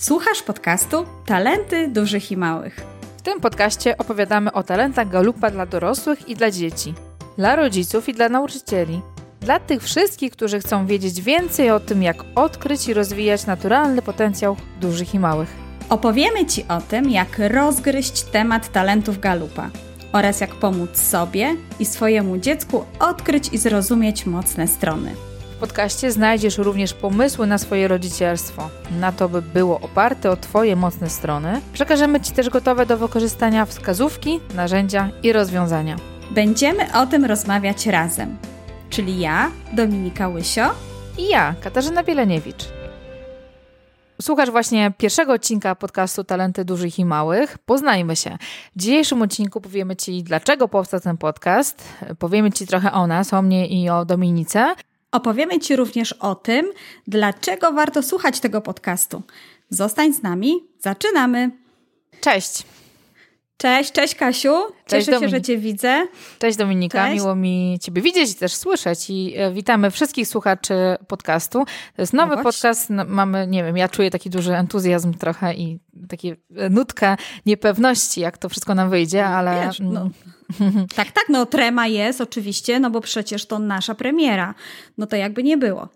Słuchasz podcastu Talenty Dużych i Małych. W tym podcaście opowiadamy o talentach galupa dla dorosłych i dla dzieci, dla rodziców i dla nauczycieli. Dla tych wszystkich, którzy chcą wiedzieć więcej o tym, jak odkryć i rozwijać naturalny potencjał dużych i małych. Opowiemy Ci o tym, jak rozgryźć temat talentów galupa oraz jak pomóc sobie i swojemu dziecku odkryć i zrozumieć mocne strony. W podcaście znajdziesz również pomysły na swoje rodzicielstwo, na to, by było oparte o Twoje mocne strony. Przekażemy Ci też gotowe do wykorzystania wskazówki, narzędzia i rozwiązania. Będziemy o tym rozmawiać razem, czyli ja, Dominika Łysio i ja, Katarzyna Bieleniewicz. Słuchasz właśnie pierwszego odcinka podcastu Talenty Dużych i Małych. Poznajmy się. W dzisiejszym odcinku powiemy Ci, dlaczego powstał ten podcast. Powiemy Ci trochę o nas, o mnie i o Dominice. Opowiemy Ci również o tym, dlaczego warto słuchać tego podcastu. Zostań z nami, zaczynamy. Cześć. Cześć, cześć Kasiu. Cieszę cześć, się, że Cię widzę. Cześć Dominika, cześć. miło mi Ciebie widzieć i też słyszeć. I e, witamy wszystkich słuchaczy podcastu. To jest nowy no podcast. No, mamy, nie wiem, ja czuję taki duży entuzjazm trochę i takie e, nutkę niepewności, jak to wszystko nam wyjdzie, ale. Wiesz, no. Tak, tak, no trema jest oczywiście, no bo przecież to nasza premiera. No to jakby nie było.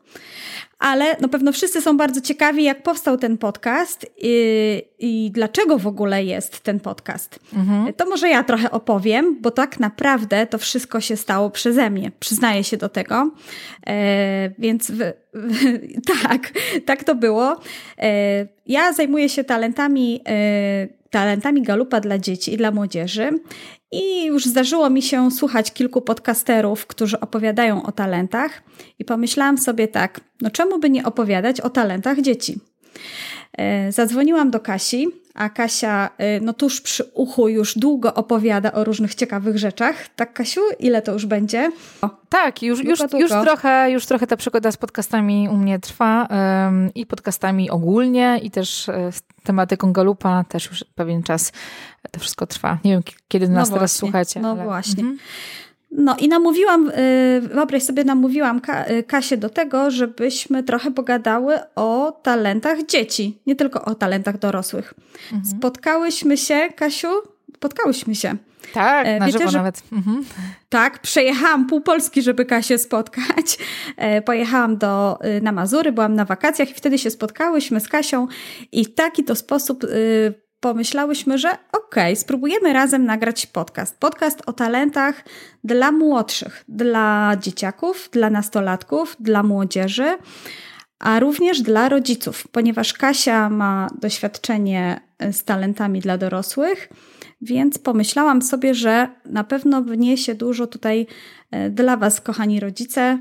Ale no pewno wszyscy są bardzo ciekawi, jak powstał ten podcast i, i dlaczego w ogóle jest ten podcast. Mhm. To może ja trochę opowiem, bo tak naprawdę to wszystko się stało przeze mnie. Przyznaję się do tego. E, więc w, w, tak, tak to było. E, ja zajmuję się talentami, e, talentami galupa dla dzieci i dla młodzieży i już zdarzyło mi się słuchać kilku podcasterów, którzy opowiadają o talentach, i pomyślałam sobie tak: no czemu by nie opowiadać o talentach dzieci? E, zadzwoniłam do Kasi, a Kasia e, no tuż przy uchu już długo opowiada o różnych ciekawych rzeczach. Tak, Kasiu? Ile to już będzie? O, tak, już, już, już, trochę, już trochę ta przygoda z podcastami u mnie trwa i podcastami ogólnie i też e, z tematyką Galupa też już pewien czas to wszystko trwa. Nie wiem, kiedy nas no teraz słuchacie. No ale... właśnie. Mhm. No i namówiłam, y, wyobraź sobie, namówiłam y, Kasię do tego, żebyśmy trochę pogadały o talentach dzieci, nie tylko o talentach dorosłych. Mhm. Spotkałyśmy się, Kasiu, spotkałyśmy się. Tak, e, na Wiecie, że... nawet. Mhm. Tak, przejechałam pół Polski, żeby Kasię spotkać. E, pojechałam do, y, na Mazury, byłam na wakacjach i wtedy się spotkałyśmy z Kasią i w taki to sposób pomyślałyśmy, że okej, okay, spróbujemy razem nagrać podcast. Podcast o talentach dla młodszych, dla dzieciaków, dla nastolatków, dla młodzieży, a również dla rodziców, ponieważ Kasia ma doświadczenie z talentami dla dorosłych, więc pomyślałam sobie, że na pewno wniesie dużo tutaj e, dla Was, kochani rodzice,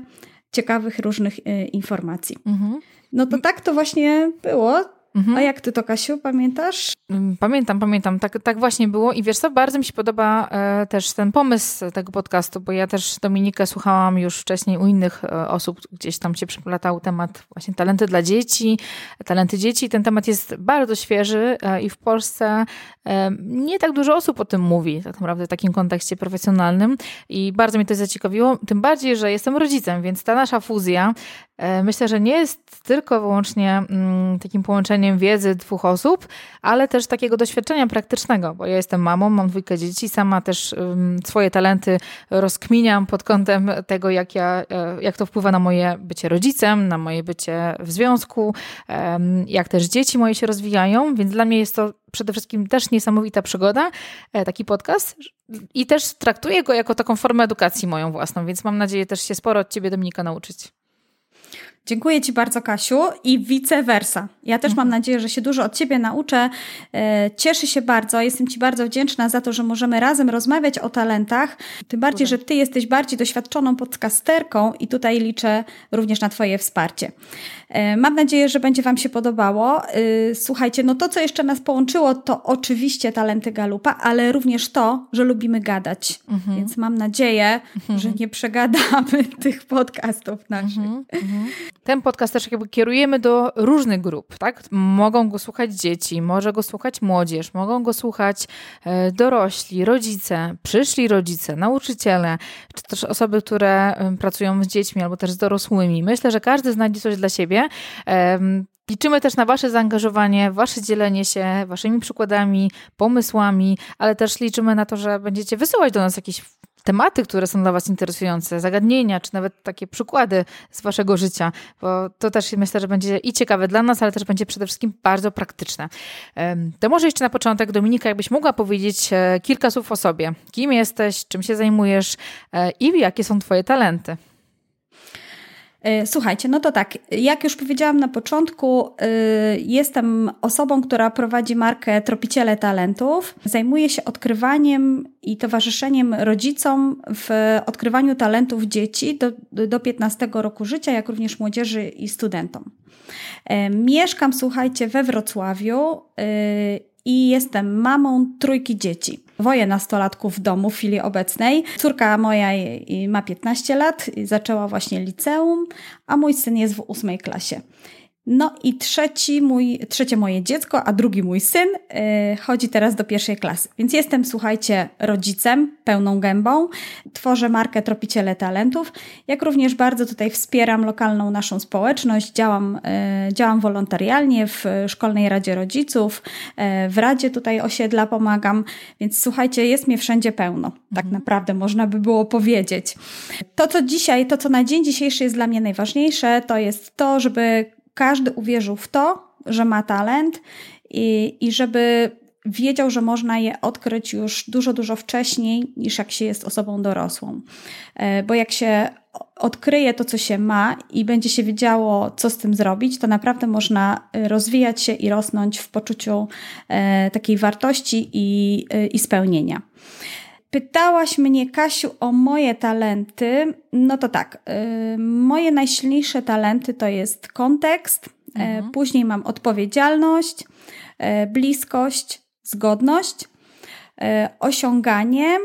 ciekawych różnych e, informacji. Mhm. No to tak to właśnie było. Mhm. A jak ty to, Kasiu, pamiętasz? Mm, pamiętam, pamiętam. Tak, tak właśnie było. I wiesz co, bardzo mi się podoba e, też ten pomysł tego podcastu, bo ja też Dominikę słuchałam już wcześniej u innych e, osób, gdzieś tam się przeplatał temat właśnie talenty dla dzieci, talenty dzieci. Ten temat jest bardzo świeży e, i w Polsce e, nie tak dużo osób o tym mówi, tak naprawdę w takim kontekście profesjonalnym. I bardzo mnie to zaciekawiło, tym bardziej, że jestem rodzicem, więc ta nasza fuzja e, myślę, że nie jest tylko wyłącznie mm, takim połączeniem połączeniem wiedzy dwóch osób, ale też takiego doświadczenia praktycznego, bo ja jestem mamą, mam dwójkę dzieci, sama też um, swoje talenty rozkminiam pod kątem tego, jak, ja, e, jak to wpływa na moje bycie rodzicem, na moje bycie w związku, um, jak też dzieci moje się rozwijają, więc dla mnie jest to przede wszystkim też niesamowita przygoda, e, taki podcast i też traktuję go jako taką formę edukacji moją własną, więc mam nadzieję też się sporo od Ciebie, Dominika, nauczyć. Dziękuję Ci bardzo, Kasiu, i vice versa. Ja też mam mhm. nadzieję, że się dużo od Ciebie nauczę. E, cieszę się bardzo, jestem Ci bardzo wdzięczna za to, że możemy razem rozmawiać o talentach. Tym bardziej, że Ty jesteś bardziej doświadczoną podcasterką i tutaj liczę również na Twoje wsparcie. E, mam nadzieję, że będzie Wam się podobało. E, słuchajcie, no to, co jeszcze nas połączyło, to oczywiście talenty Galupa, ale również to, że lubimy gadać. Mhm. Więc mam nadzieję, mhm. że nie przegadamy tych podcastów naszych. Mhm. Ten podcast też jakby kierujemy do różnych grup, tak? Mogą go słuchać dzieci, może go słuchać młodzież, mogą go słuchać e, dorośli, rodzice, przyszli rodzice, nauczyciele, czy też osoby, które pracują z dziećmi albo też z dorosłymi. Myślę, że każdy znajdzie coś dla siebie. Liczymy też na Wasze zaangażowanie, Wasze dzielenie się Waszymi przykładami, pomysłami, ale też liczymy na to, że będziecie wysyłać do nas jakieś tematy, które są dla Was interesujące, zagadnienia, czy nawet takie przykłady z Waszego życia, bo to też myślę, że będzie i ciekawe dla nas, ale też będzie przede wszystkim bardzo praktyczne. To może jeszcze na początek, Dominika, jakbyś mogła powiedzieć e, kilka słów o sobie. Kim jesteś, czym się zajmujesz e, i jakie są Twoje talenty? E, słuchajcie, no to tak, jak już powiedziałam na początku, e, jestem osobą, która prowadzi markę Tropiciele Talentów. Zajmuję się odkrywaniem i towarzyszeniem rodzicom w odkrywaniu talentów dzieci do, do 15 roku życia, jak również młodzieży i studentom. E, mieszkam, słuchajcie, we Wrocławiu i jestem mamą trójki dzieci. Dwoje nastolatków w domu w chwili obecnej. Córka moja ma 15 lat, zaczęła właśnie liceum, a mój syn jest w ósmej klasie. No i trzeci mój, trzecie moje dziecko, a drugi mój syn yy, chodzi teraz do pierwszej klasy. Więc jestem, słuchajcie, rodzicem pełną gębą. Tworzę markę Tropiciele Talentów, jak również bardzo tutaj wspieram lokalną naszą społeczność. Działam, yy, działam wolontarialnie w Szkolnej Radzie Rodziców, yy, w Radzie tutaj osiedla pomagam, więc słuchajcie, jest mnie wszędzie pełno. Tak mhm. naprawdę można by było powiedzieć. To, co dzisiaj, to, co na dzień dzisiejszy jest dla mnie najważniejsze, to jest to, żeby każdy uwierzył w to, że ma talent i, i żeby wiedział, że można je odkryć już dużo, dużo wcześniej niż jak się jest osobą dorosłą. E, bo jak się odkryje to, co się ma i będzie się wiedziało, co z tym zrobić, to naprawdę można e, rozwijać się i rosnąć w poczuciu e, takiej wartości i, i spełnienia. Pytałaś mnie, Kasiu, o moje talenty. No to tak, y, moje najsilniejsze talenty to jest kontekst, e, mhm. później mam odpowiedzialność, e, bliskość, zgodność, osiąganie.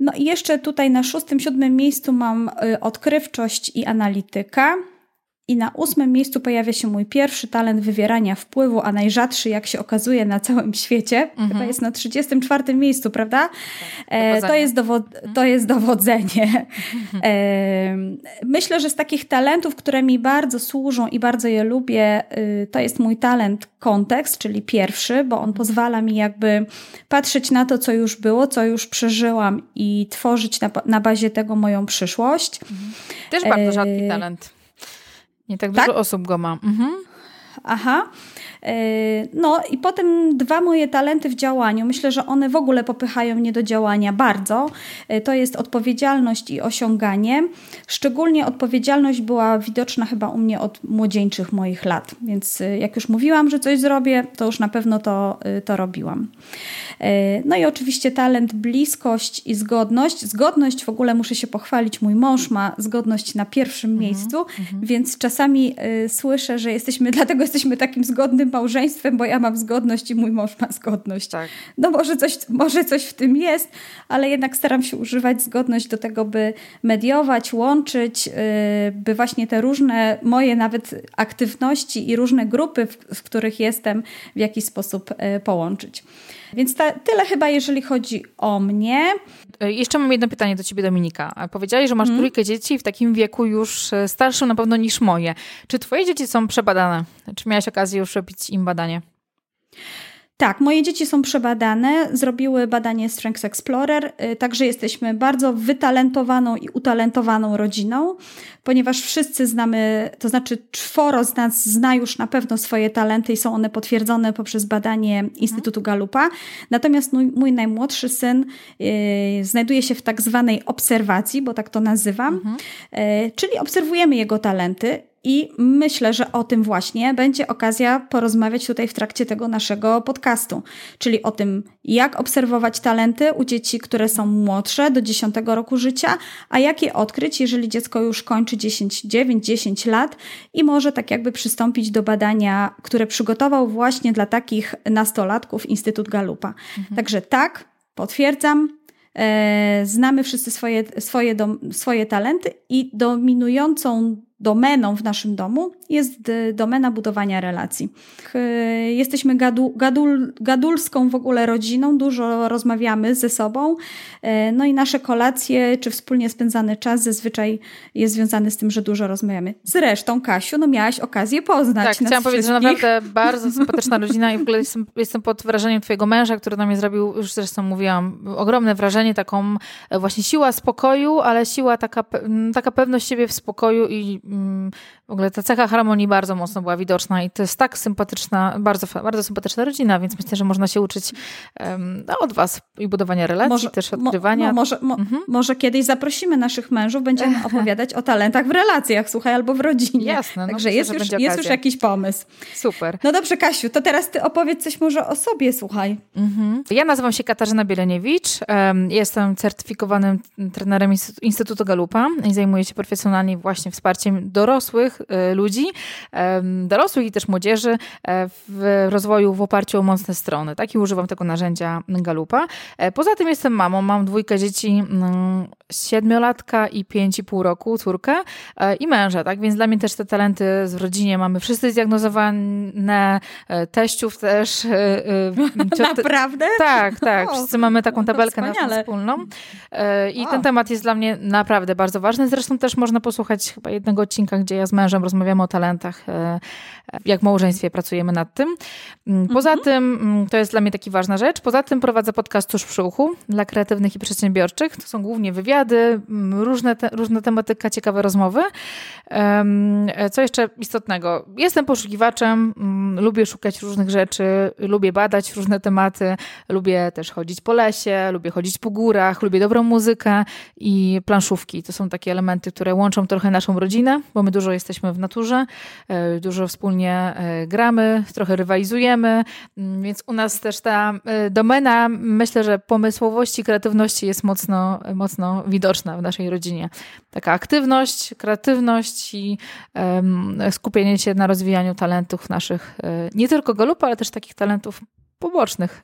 No i jeszcze tutaj na szóstym, siódmym miejscu mam odkrywczość i analityka. I na ósmym miejscu pojawia się mój pierwszy talent wywierania wpływu, a najrzadszy, jak się okazuje, na całym świecie. Mhm. Chyba jest na 34 miejscu, prawda? Tak, e, to, jest dowod- to jest dowodzenie. E, myślę, że z takich talentów, które mi bardzo służą i bardzo je lubię, y, to jest mój talent kontekst, czyli pierwszy, bo on pozwala mi jakby patrzeć na to, co już było, co już przeżyłam i tworzyć na, na bazie tego moją przyszłość. Mhm. Też bardzo rzadki e, talent. Nie tak, tak? dużo osób go ma. Mhm. Aha. E, no i potem dwa moje talenty w działaniu. Myślę, że one w ogóle popychają mnie do działania bardzo. E, to jest odpowiedzialność i osiąganie. Szczególnie odpowiedzialność była widoczna chyba u mnie od młodzieńczych moich lat. Więc e, jak już mówiłam, że coś zrobię, to już na pewno to, to robiłam. No i oczywiście talent, bliskość i zgodność. Zgodność w ogóle muszę się pochwalić. Mój mąż ma zgodność na pierwszym mhm, miejscu, mhm. więc czasami słyszę, że jesteśmy, dlatego jesteśmy takim zgodnym małżeństwem, bo ja mam zgodność i mój mąż ma zgodność. Tak. No może coś, może coś w tym jest, ale jednak staram się używać zgodność do tego, by mediować, łączyć, y, by właśnie te różne moje nawet aktywności i różne grupy, w, których jestem, w jakiś sposób y, połączyć. Więc ta, tyle chyba, jeżeli chodzi o mnie. E, jeszcze mam jedno pytanie do ciebie, Dominika. Powiedziałeś, że masz hmm. trójkę dzieci w takim wieku już e, starszym na pewno niż moje. Czy twoje dzieci są przebadane? Czy miałaś okazję już robić im badanie? Tak, moje dzieci są przebadane, zrobiły badanie Strengths Explorer, y, także jesteśmy bardzo wytalentowaną i utalentowaną rodziną, ponieważ wszyscy znamy, to znaczy czworo z nas zna już na pewno swoje talenty i są one potwierdzone poprzez badanie Instytutu Galupa. Natomiast mój, mój najmłodszy syn yy, znajduje się w tak zwanej obserwacji, bo tak to nazywam, mhm. yy, czyli obserwujemy jego talenty i myślę, że o tym właśnie będzie okazja porozmawiać tutaj w trakcie tego naszego podcastu, czyli o tym, jak obserwować talenty u dzieci, które są młodsze do 10 roku życia, a jak je odkryć, jeżeli dziecko już kończy 10, 9, 10 lat i może tak jakby przystąpić do badania, które przygotował właśnie dla takich nastolatków Instytut Galupa. Mhm. Także tak, potwierdzam, e, znamy wszyscy swoje, swoje, dom, swoje talenty i dominującą domeną w naszym domu jest domena budowania relacji. Jesteśmy gadu, gadul, gadulską w ogóle rodziną, dużo rozmawiamy ze sobą, e, no i nasze kolacje czy wspólnie spędzany czas zazwyczaj jest związany z tym, że dużo rozmawiamy. Zresztą, Kasiu, no miałaś okazję poznać. Tak, chciałam powiedzieć, że naprawdę bardzo sympatyczna rodzina i w ogóle jestem, jestem pod wrażeniem Twojego męża, który na mnie zrobił, już zresztą mówiłam, ogromne wrażenie, taką e, właśnie siła spokoju, ale siła taka, taka pewność siebie w spokoju i Mm, w ogóle ta cecha harmonii bardzo mocno była widoczna i to jest tak sympatyczna, bardzo, bardzo sympatyczna rodzina, więc myślę, że można się uczyć um, od was i budowania relacji, może, też odkrywania. Mo, może, mo, mhm. może kiedyś zaprosimy naszych mężów, będziemy opowiadać o talentach w relacjach, słuchaj, albo w rodzinie. Jasne. No Także myślę, jest, już, jest już jakiś pomysł. Super. No dobrze, Kasiu, to teraz ty opowiedz coś może o sobie, słuchaj. Mhm. Ja nazywam się Katarzyna Bieleniewicz, um, jestem certyfikowanym trenerem Instytutu Galupa i zajmuję się profesjonalnie właśnie wsparciem dorosłych y, ludzi, dorosłych i też młodzieży e, w rozwoju w oparciu o mocne strony. Tak i używam tego narzędzia Galupa. E, poza tym jestem mamą, mam dwójkę dzieci, mm, siedmiolatka i pięć i pół roku, córkę e, i męża, tak? Więc dla mnie też te talenty w rodzinie mamy wszyscy zdiagnozowane, teściów też. Naprawdę? Tak, tak. Wszyscy mamy taką no tabelkę naszą wspólną. I ten temat jest dla mnie naprawdę bardzo ważny. Zresztą też można posłuchać chyba jednego odcinka, gdzie ja z mężem rozmawiamy o talentach, e, jak w małżeństwie pracujemy nad tym. Mm, poza mhm. tym, mm, to jest dla mnie taka ważna rzecz, poza tym prowadzę podcast Tuż przy uchu dla kreatywnych i przedsiębiorczych. To są głównie wywiady, mm, różne, te, różne tematyka, ciekawe rozmowy. E, co jeszcze istotnego? Jestem poszukiwaczem, lubię szukać różnych rzeczy, lubię badać różne tematy, lubię też chodzić po lesie, lubię chodzić po górach, lubię dobrą muzykę i planszówki. To są takie elementy, które łączą trochę naszą rodzinę, bo my dużo jesteśmy w naturze, e, dużo wspólnie e, gramy, trochę rywalizujemy, mm, więc u nas też ta e, domena, myślę, że pomysłowości, kreatywności jest mocno, mocno widoczna w naszej rodzinie. Taka aktywność, kreatywność i skupienie się na rozwijaniu talentów naszych, nie tylko galupa, ale też takich talentów pobocznych.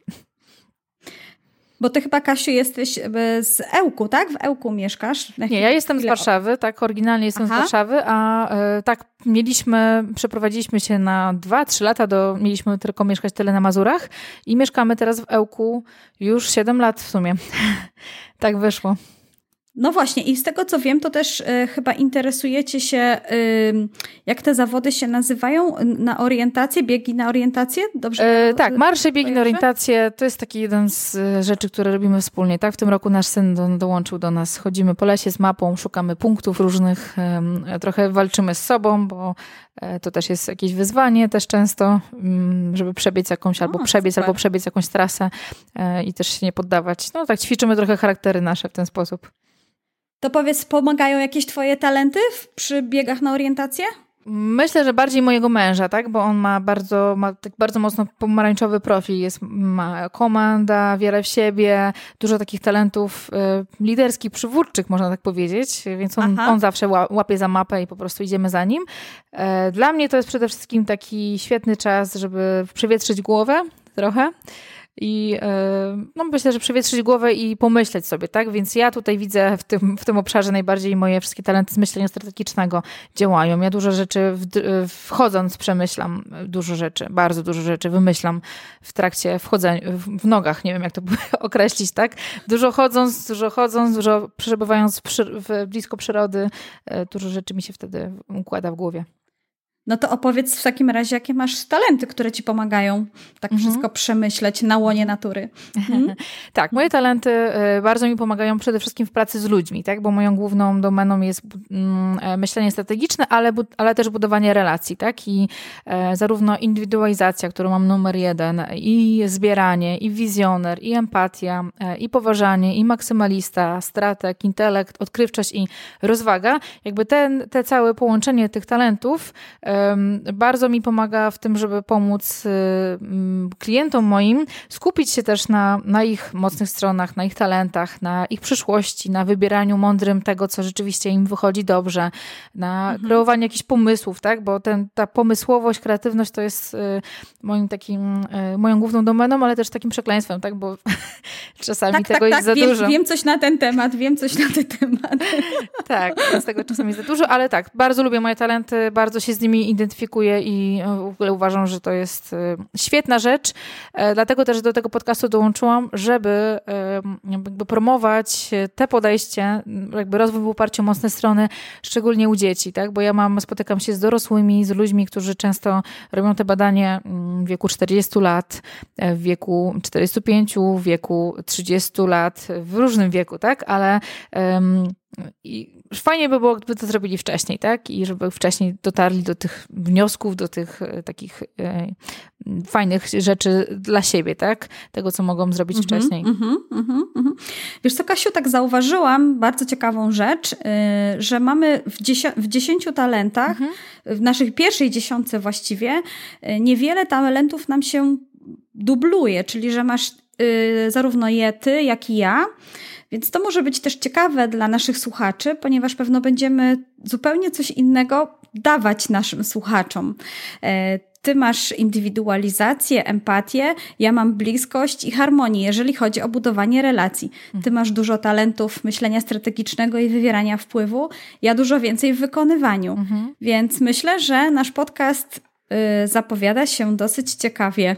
Bo ty chyba, Kasiu, jesteś e, z Ełku, tak? W Ełku mieszkasz? Nie, ja jestem z Warszawy, tak, oryginalnie jestem Aha. z Warszawy, a y, tak mieliśmy, przeprowadziliśmy się na 2-3 lata, do, mieliśmy tylko mieszkać tyle na Mazurach i mieszkamy teraz w Ełku już 7 lat w sumie. tak wyszło. No właśnie, i z tego co wiem, to też y, chyba interesujecie się, y, jak te zawody się nazywają, na orientację, biegi na orientację? Dobrze? E, tak, marsze, biegi na orientację to jest taki jeden z y, rzeczy, które robimy wspólnie. Tak, w tym roku nasz syn do, dołączył do nas. Chodzimy po lesie z mapą, szukamy punktów różnych, y, trochę walczymy z sobą, bo to też jest jakieś wyzwanie też często, mm, żeby przebiec jakąś, albo o, przebiec, super. albo przebiec jakąś trasę i też się nie poddawać. No tak, ćwiczymy trochę charaktery nasze w ten sposób. To powiedz, pomagają jakieś twoje talenty przy biegach na orientację? Myślę, że bardziej mojego męża, tak? Bo on ma bardzo, ma tak bardzo mocno pomarańczowy profil. Jest, ma komanda, wiarę w siebie, dużo takich talentów y, liderskich, przywódczych, można tak powiedzieć. Więc on, on zawsze łapie za mapę i po prostu idziemy za nim. E, dla mnie to jest przede wszystkim taki świetny czas, żeby przewietrzyć głowę trochę i e, no myślę, że przewietrzyć głowę i pomyśleć sobie, tak? Więc ja tutaj widzę w tym, w tym obszarze najbardziej moje wszystkie talenty z myślenia strategicznego działają. Ja dużo rzeczy wchodząc przemyślam dużo rzeczy, bardzo dużo rzeczy wymyślam w trakcie wchodzenia, w nogach, nie wiem jak to określić, tak? Dużo chodząc, dużo chodząc, dużo przebywając w, blisko przyrody, e, dużo rzeczy mi się wtedy układa w głowie. No to opowiedz w takim razie, jakie masz talenty, które ci pomagają tak mhm. wszystko przemyśleć na łonie natury. Mhm. tak, moje talenty y, bardzo mi pomagają przede wszystkim w pracy z ludźmi, tak? bo moją główną domeną jest mm, e, myślenie strategiczne, ale, ale też budowanie relacji. Tak? I e, zarówno indywidualizacja, którą mam numer jeden, i zbieranie, i wizjoner, i empatia, e, i poważanie, i maksymalista, strateg, intelekt, odkrywczość i rozwaga. Jakby ten, te całe połączenie tych talentów bardzo mi pomaga w tym, żeby pomóc klientom moim skupić się też na, na ich mocnych stronach, na ich talentach, na ich przyszłości, na wybieraniu mądrym tego, co rzeczywiście im wychodzi dobrze, na mhm. kreowaniu jakichś pomysłów, tak? Bo ten, ta pomysłowość, kreatywność to jest y, moim takim, y, moją główną domeną, ale też takim przekleństwem, tak? Bo czasami tak, tego tak, jest tak. za wiem, dużo. Wiem coś na ten temat, wiem coś na ten temat. tak, z tego czasami jest za dużo, ale tak, bardzo lubię moje talenty, bardzo się z nimi identyfikuję i y, w ogóle uważam, że to jest świetna rzecz. E, dlatego też do tego podcastu dołączyłam, żeby jakby promować te podejście, jakby rozwój w oparciu o mocne strony, szczególnie u dzieci, tak? Bo ja mam, spotykam się z dorosłymi, z ludźmi, którzy często robią te badania w wieku 40 lat, e, w wieku 45, w wieku 30 lat, w różnym wieku, tak? Ale um, i fajnie by było, gdyby to zrobili wcześniej, tak? I żeby wcześniej dotarli do tych wniosków, do tych e, takich e, fajnych rzeczy dla siebie, tak? Tego, co mogą zrobić mm -hmm, wcześniej. Mm -hmm, mm -hmm. Wiesz co, Kasiu, tak zauważyłam bardzo ciekawą rzecz, y, że mamy w, dziesię w dziesięciu talentach, mhm. w naszej pierwszej dziesiątce właściwie, y, niewiele talentów nam się dubluje, czyli że masz zarówno je ty, jak i ja. Więc to może być też ciekawe dla naszych słuchaczy, ponieważ pewno będziemy zupełnie coś innego dawać naszym słuchaczom. E, ty masz indywidualizację, empatię, ja mam bliskość i harmonię, jeżeli chodzi o budowanie relacji. Ty masz dużo talentów myślenia strategicznego i wywierania wpływu, ja dużo więcej w wykonywaniu. Mhm. Więc myślę, że nasz podcast y, zapowiada się dosyć ciekawie.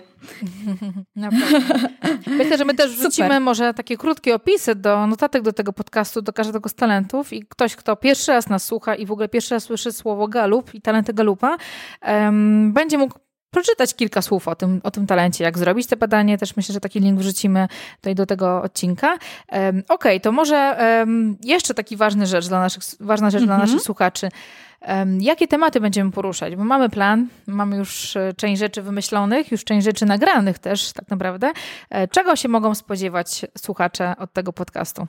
Myślę, że my też wrzucimy Super. może takie krótkie opisy do notatek do tego podcastu, do każdego z talentów i ktoś, kto pierwszy raz nas słucha i w ogóle pierwszy raz słyszy słowo galup i talenty galupa, um, będzie mógł przeczytać kilka słów o tym, o tym talencie, jak zrobić te badanie. Też myślę, że taki link wrzucimy tutaj do tego odcinka. Um, Okej, okay, to może um, jeszcze taki ważny rzecz dla naszych, ważna rzecz dla mhm. naszych słuchaczy. Jakie tematy będziemy poruszać? Bo mamy plan, mamy już e, część rzeczy wymyślonych, już część rzeczy nagranych też tak naprawdę. E, czego się mogą spodziewać słuchacze od tego podcastu?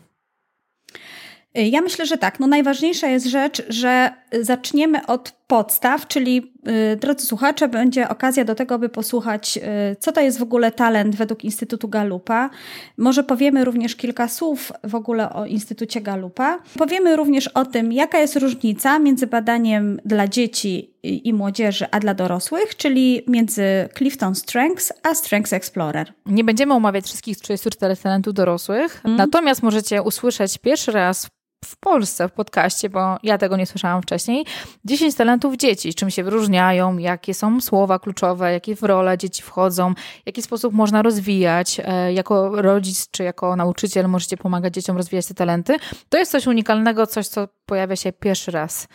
Ja myślę, że tak. No najważniejsza jest rzecz, że zaczniemy od podstaw, czyli y, drodzy słuchacze, będzie okazja do tego, by posłuchać, y, co to jest w ogóle talent według Instytutu Galupa. Może powiemy również kilka słów w ogóle o Instytucie Galupa. Powiemy również o tym, jaka jest różnica między badaniem dla dzieci i młodzieży, a dla dorosłych, czyli między Clifton Strengths a Strengths Explorer. Nie będziemy omawiać wszystkich 34 talentów dorosłych, mm. natomiast możecie usłyszeć pierwszy raz w Polsce w podcaście, bo ja tego nie słyszałam wcześniej. 10 talentów dzieci, czym się wyróżniają, jakie są słowa kluczowe, jakie w role dzieci wchodzą, w jaki sposób można rozwijać. E, jako rodzic czy jako nauczyciel możecie pomagać dzieciom rozwijać te talenty. To jest coś unikalnego, coś, co pojawia się pierwszy raz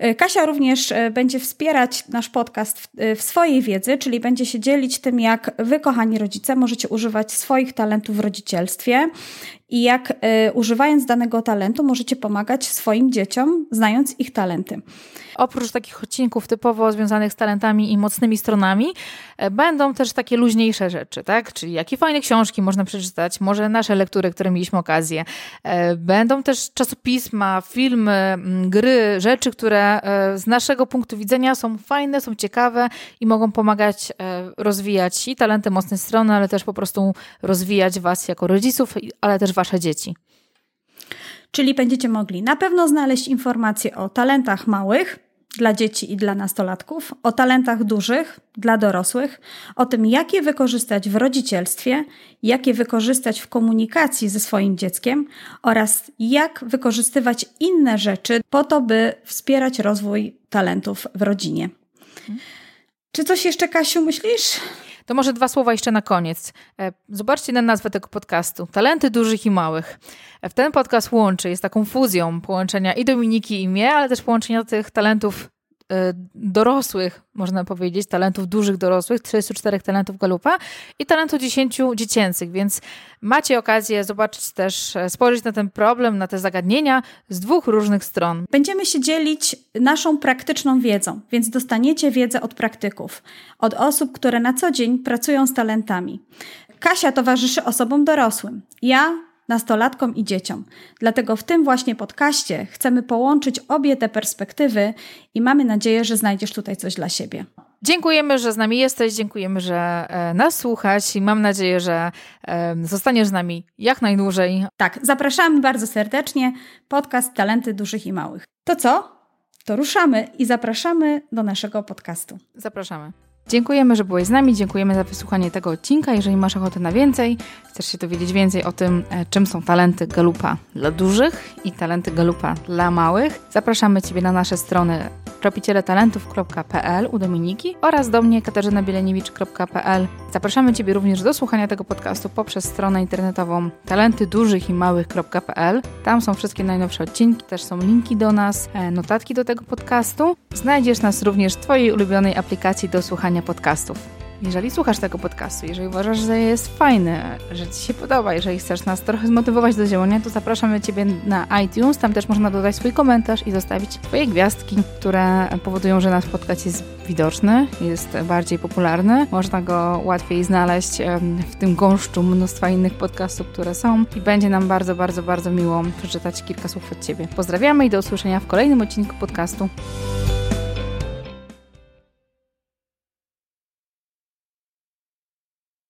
E, Kasia również e, będzie wspierać nasz podcast w, w, swojej wiedzy, czyli będzie się dzielić tym, jak wy, kochani rodzice, możecie używać swoich talentów w rodzicielstwie i jak używając danego talentu możecie pomagać swoim dzieciom, znając ich talenty. Oprócz takich odcinków typowo związanych z talentami i mocnymi stronami, e, będą też takie luźniejsze rzeczy, tak? Czyli jakie fajne książki można przeczytać, może nasze lektury, które mieliśmy okazję. E, będą też czasopisma, filmy, gry, rzeczy, które z naszego punktu widzenia są fajne, są ciekawe i mogą pomagać rozwijać i talenty, mocne strony, ale też po prostu rozwijać Was jako rodziców, ale też Wasze dzieci. Czyli będziecie mogli na pewno znaleźć informacje o talentach małych, dla dzieci i dla nastolatków, o talentach dużych dla dorosłych, o tym, jak je wykorzystać w rodzicielstwie, jak je wykorzystać w komunikacji ze swoim dzieckiem oraz jak wykorzystywać inne rzeczy po to, by wspierać rozwój talentów w rodzinie. Czy coś jeszcze, Kasiu, myślisz? To może dwa słowa jeszcze na koniec. E, zobaczcie na nazwę tego podcastu. Talenty dużych i małych. E, ten podcast łączy, jest taką fuzją połączenia i Dominiki i mnie, ale też połączenia tych talentów dorosłych, można powiedzieć, talentów dużych dorosłych, 34 talentów Galupa i talentu 10 dziecięcych, więc macie okazję zobaczyć też, e, spojrzeć na ten problem, na te zagadnienia z dwóch różnych stron. Będziemy się dzielić naszą praktyczną wiedzą, więc dostaniecie wiedzę od praktyków, od osób, które na co dzień pracują z talentami. Kasia towarzyszy osobom dorosłym. Ja nastolatkom i dzieciom. Dlatego w tym właśnie podcaście chcemy połączyć obie te perspektywy i mamy nadzieję, że znajdziesz tutaj coś dla siebie. Dziękujemy, że z nami jesteś, dziękujemy, że e, nas słuchać i mam nadzieję, że e, zostaniesz z nami jak najdłużej. Tak, zapraszamy bardzo serdecznie. Podcast Talenty Dużych i Małych. To co? To ruszamy i zapraszamy do naszego podcastu. Zapraszamy. Dziękujemy, że byłeś z nami, dziękujemy za wysłuchanie tego odcinka. Jeżeli masz ochotę na więcej, chcesz się dowiedzieć więcej o tym, e, czym są talenty Galupa dla dużych i talenty Galupa dla małych, zapraszamy Ciebie na nasze strony tropicieletalentów.pl u Dominiki oraz do mnie katarzynabielenewicz.pl. Zapraszamy Ciebie również do słuchania tego podcastu poprzez stronę internetową talentydużychimałych.pl. Tam są wszystkie najnowsze odcinki, też są linki do nas, e, notatki do tego podcastu. Znajdziesz nas również w Twojej ulubionej aplikacji do słuchania podcastów. Jeżeli słuchasz tego podcastu, jeżeli uważasz, że jest fajny, że Ci się podoba, jeżeli chcesz nas trochę zmotywować do działania, to zapraszamy Ciebie na iTunes. Tam też można dodać swój komentarz i zostawić swoje gwiazdki, które powodują, że nasz podcast jest widoczny, jest bardziej popularny. Można go łatwiej znaleźć w tym gąszczu mnóstwa innych podcastów, które są i będzie nam bardzo, bardzo, bardzo miło przeczytać kilka słów od Ciebie. Pozdrawiamy i do usłyszenia w kolejnym odcinku podcastu.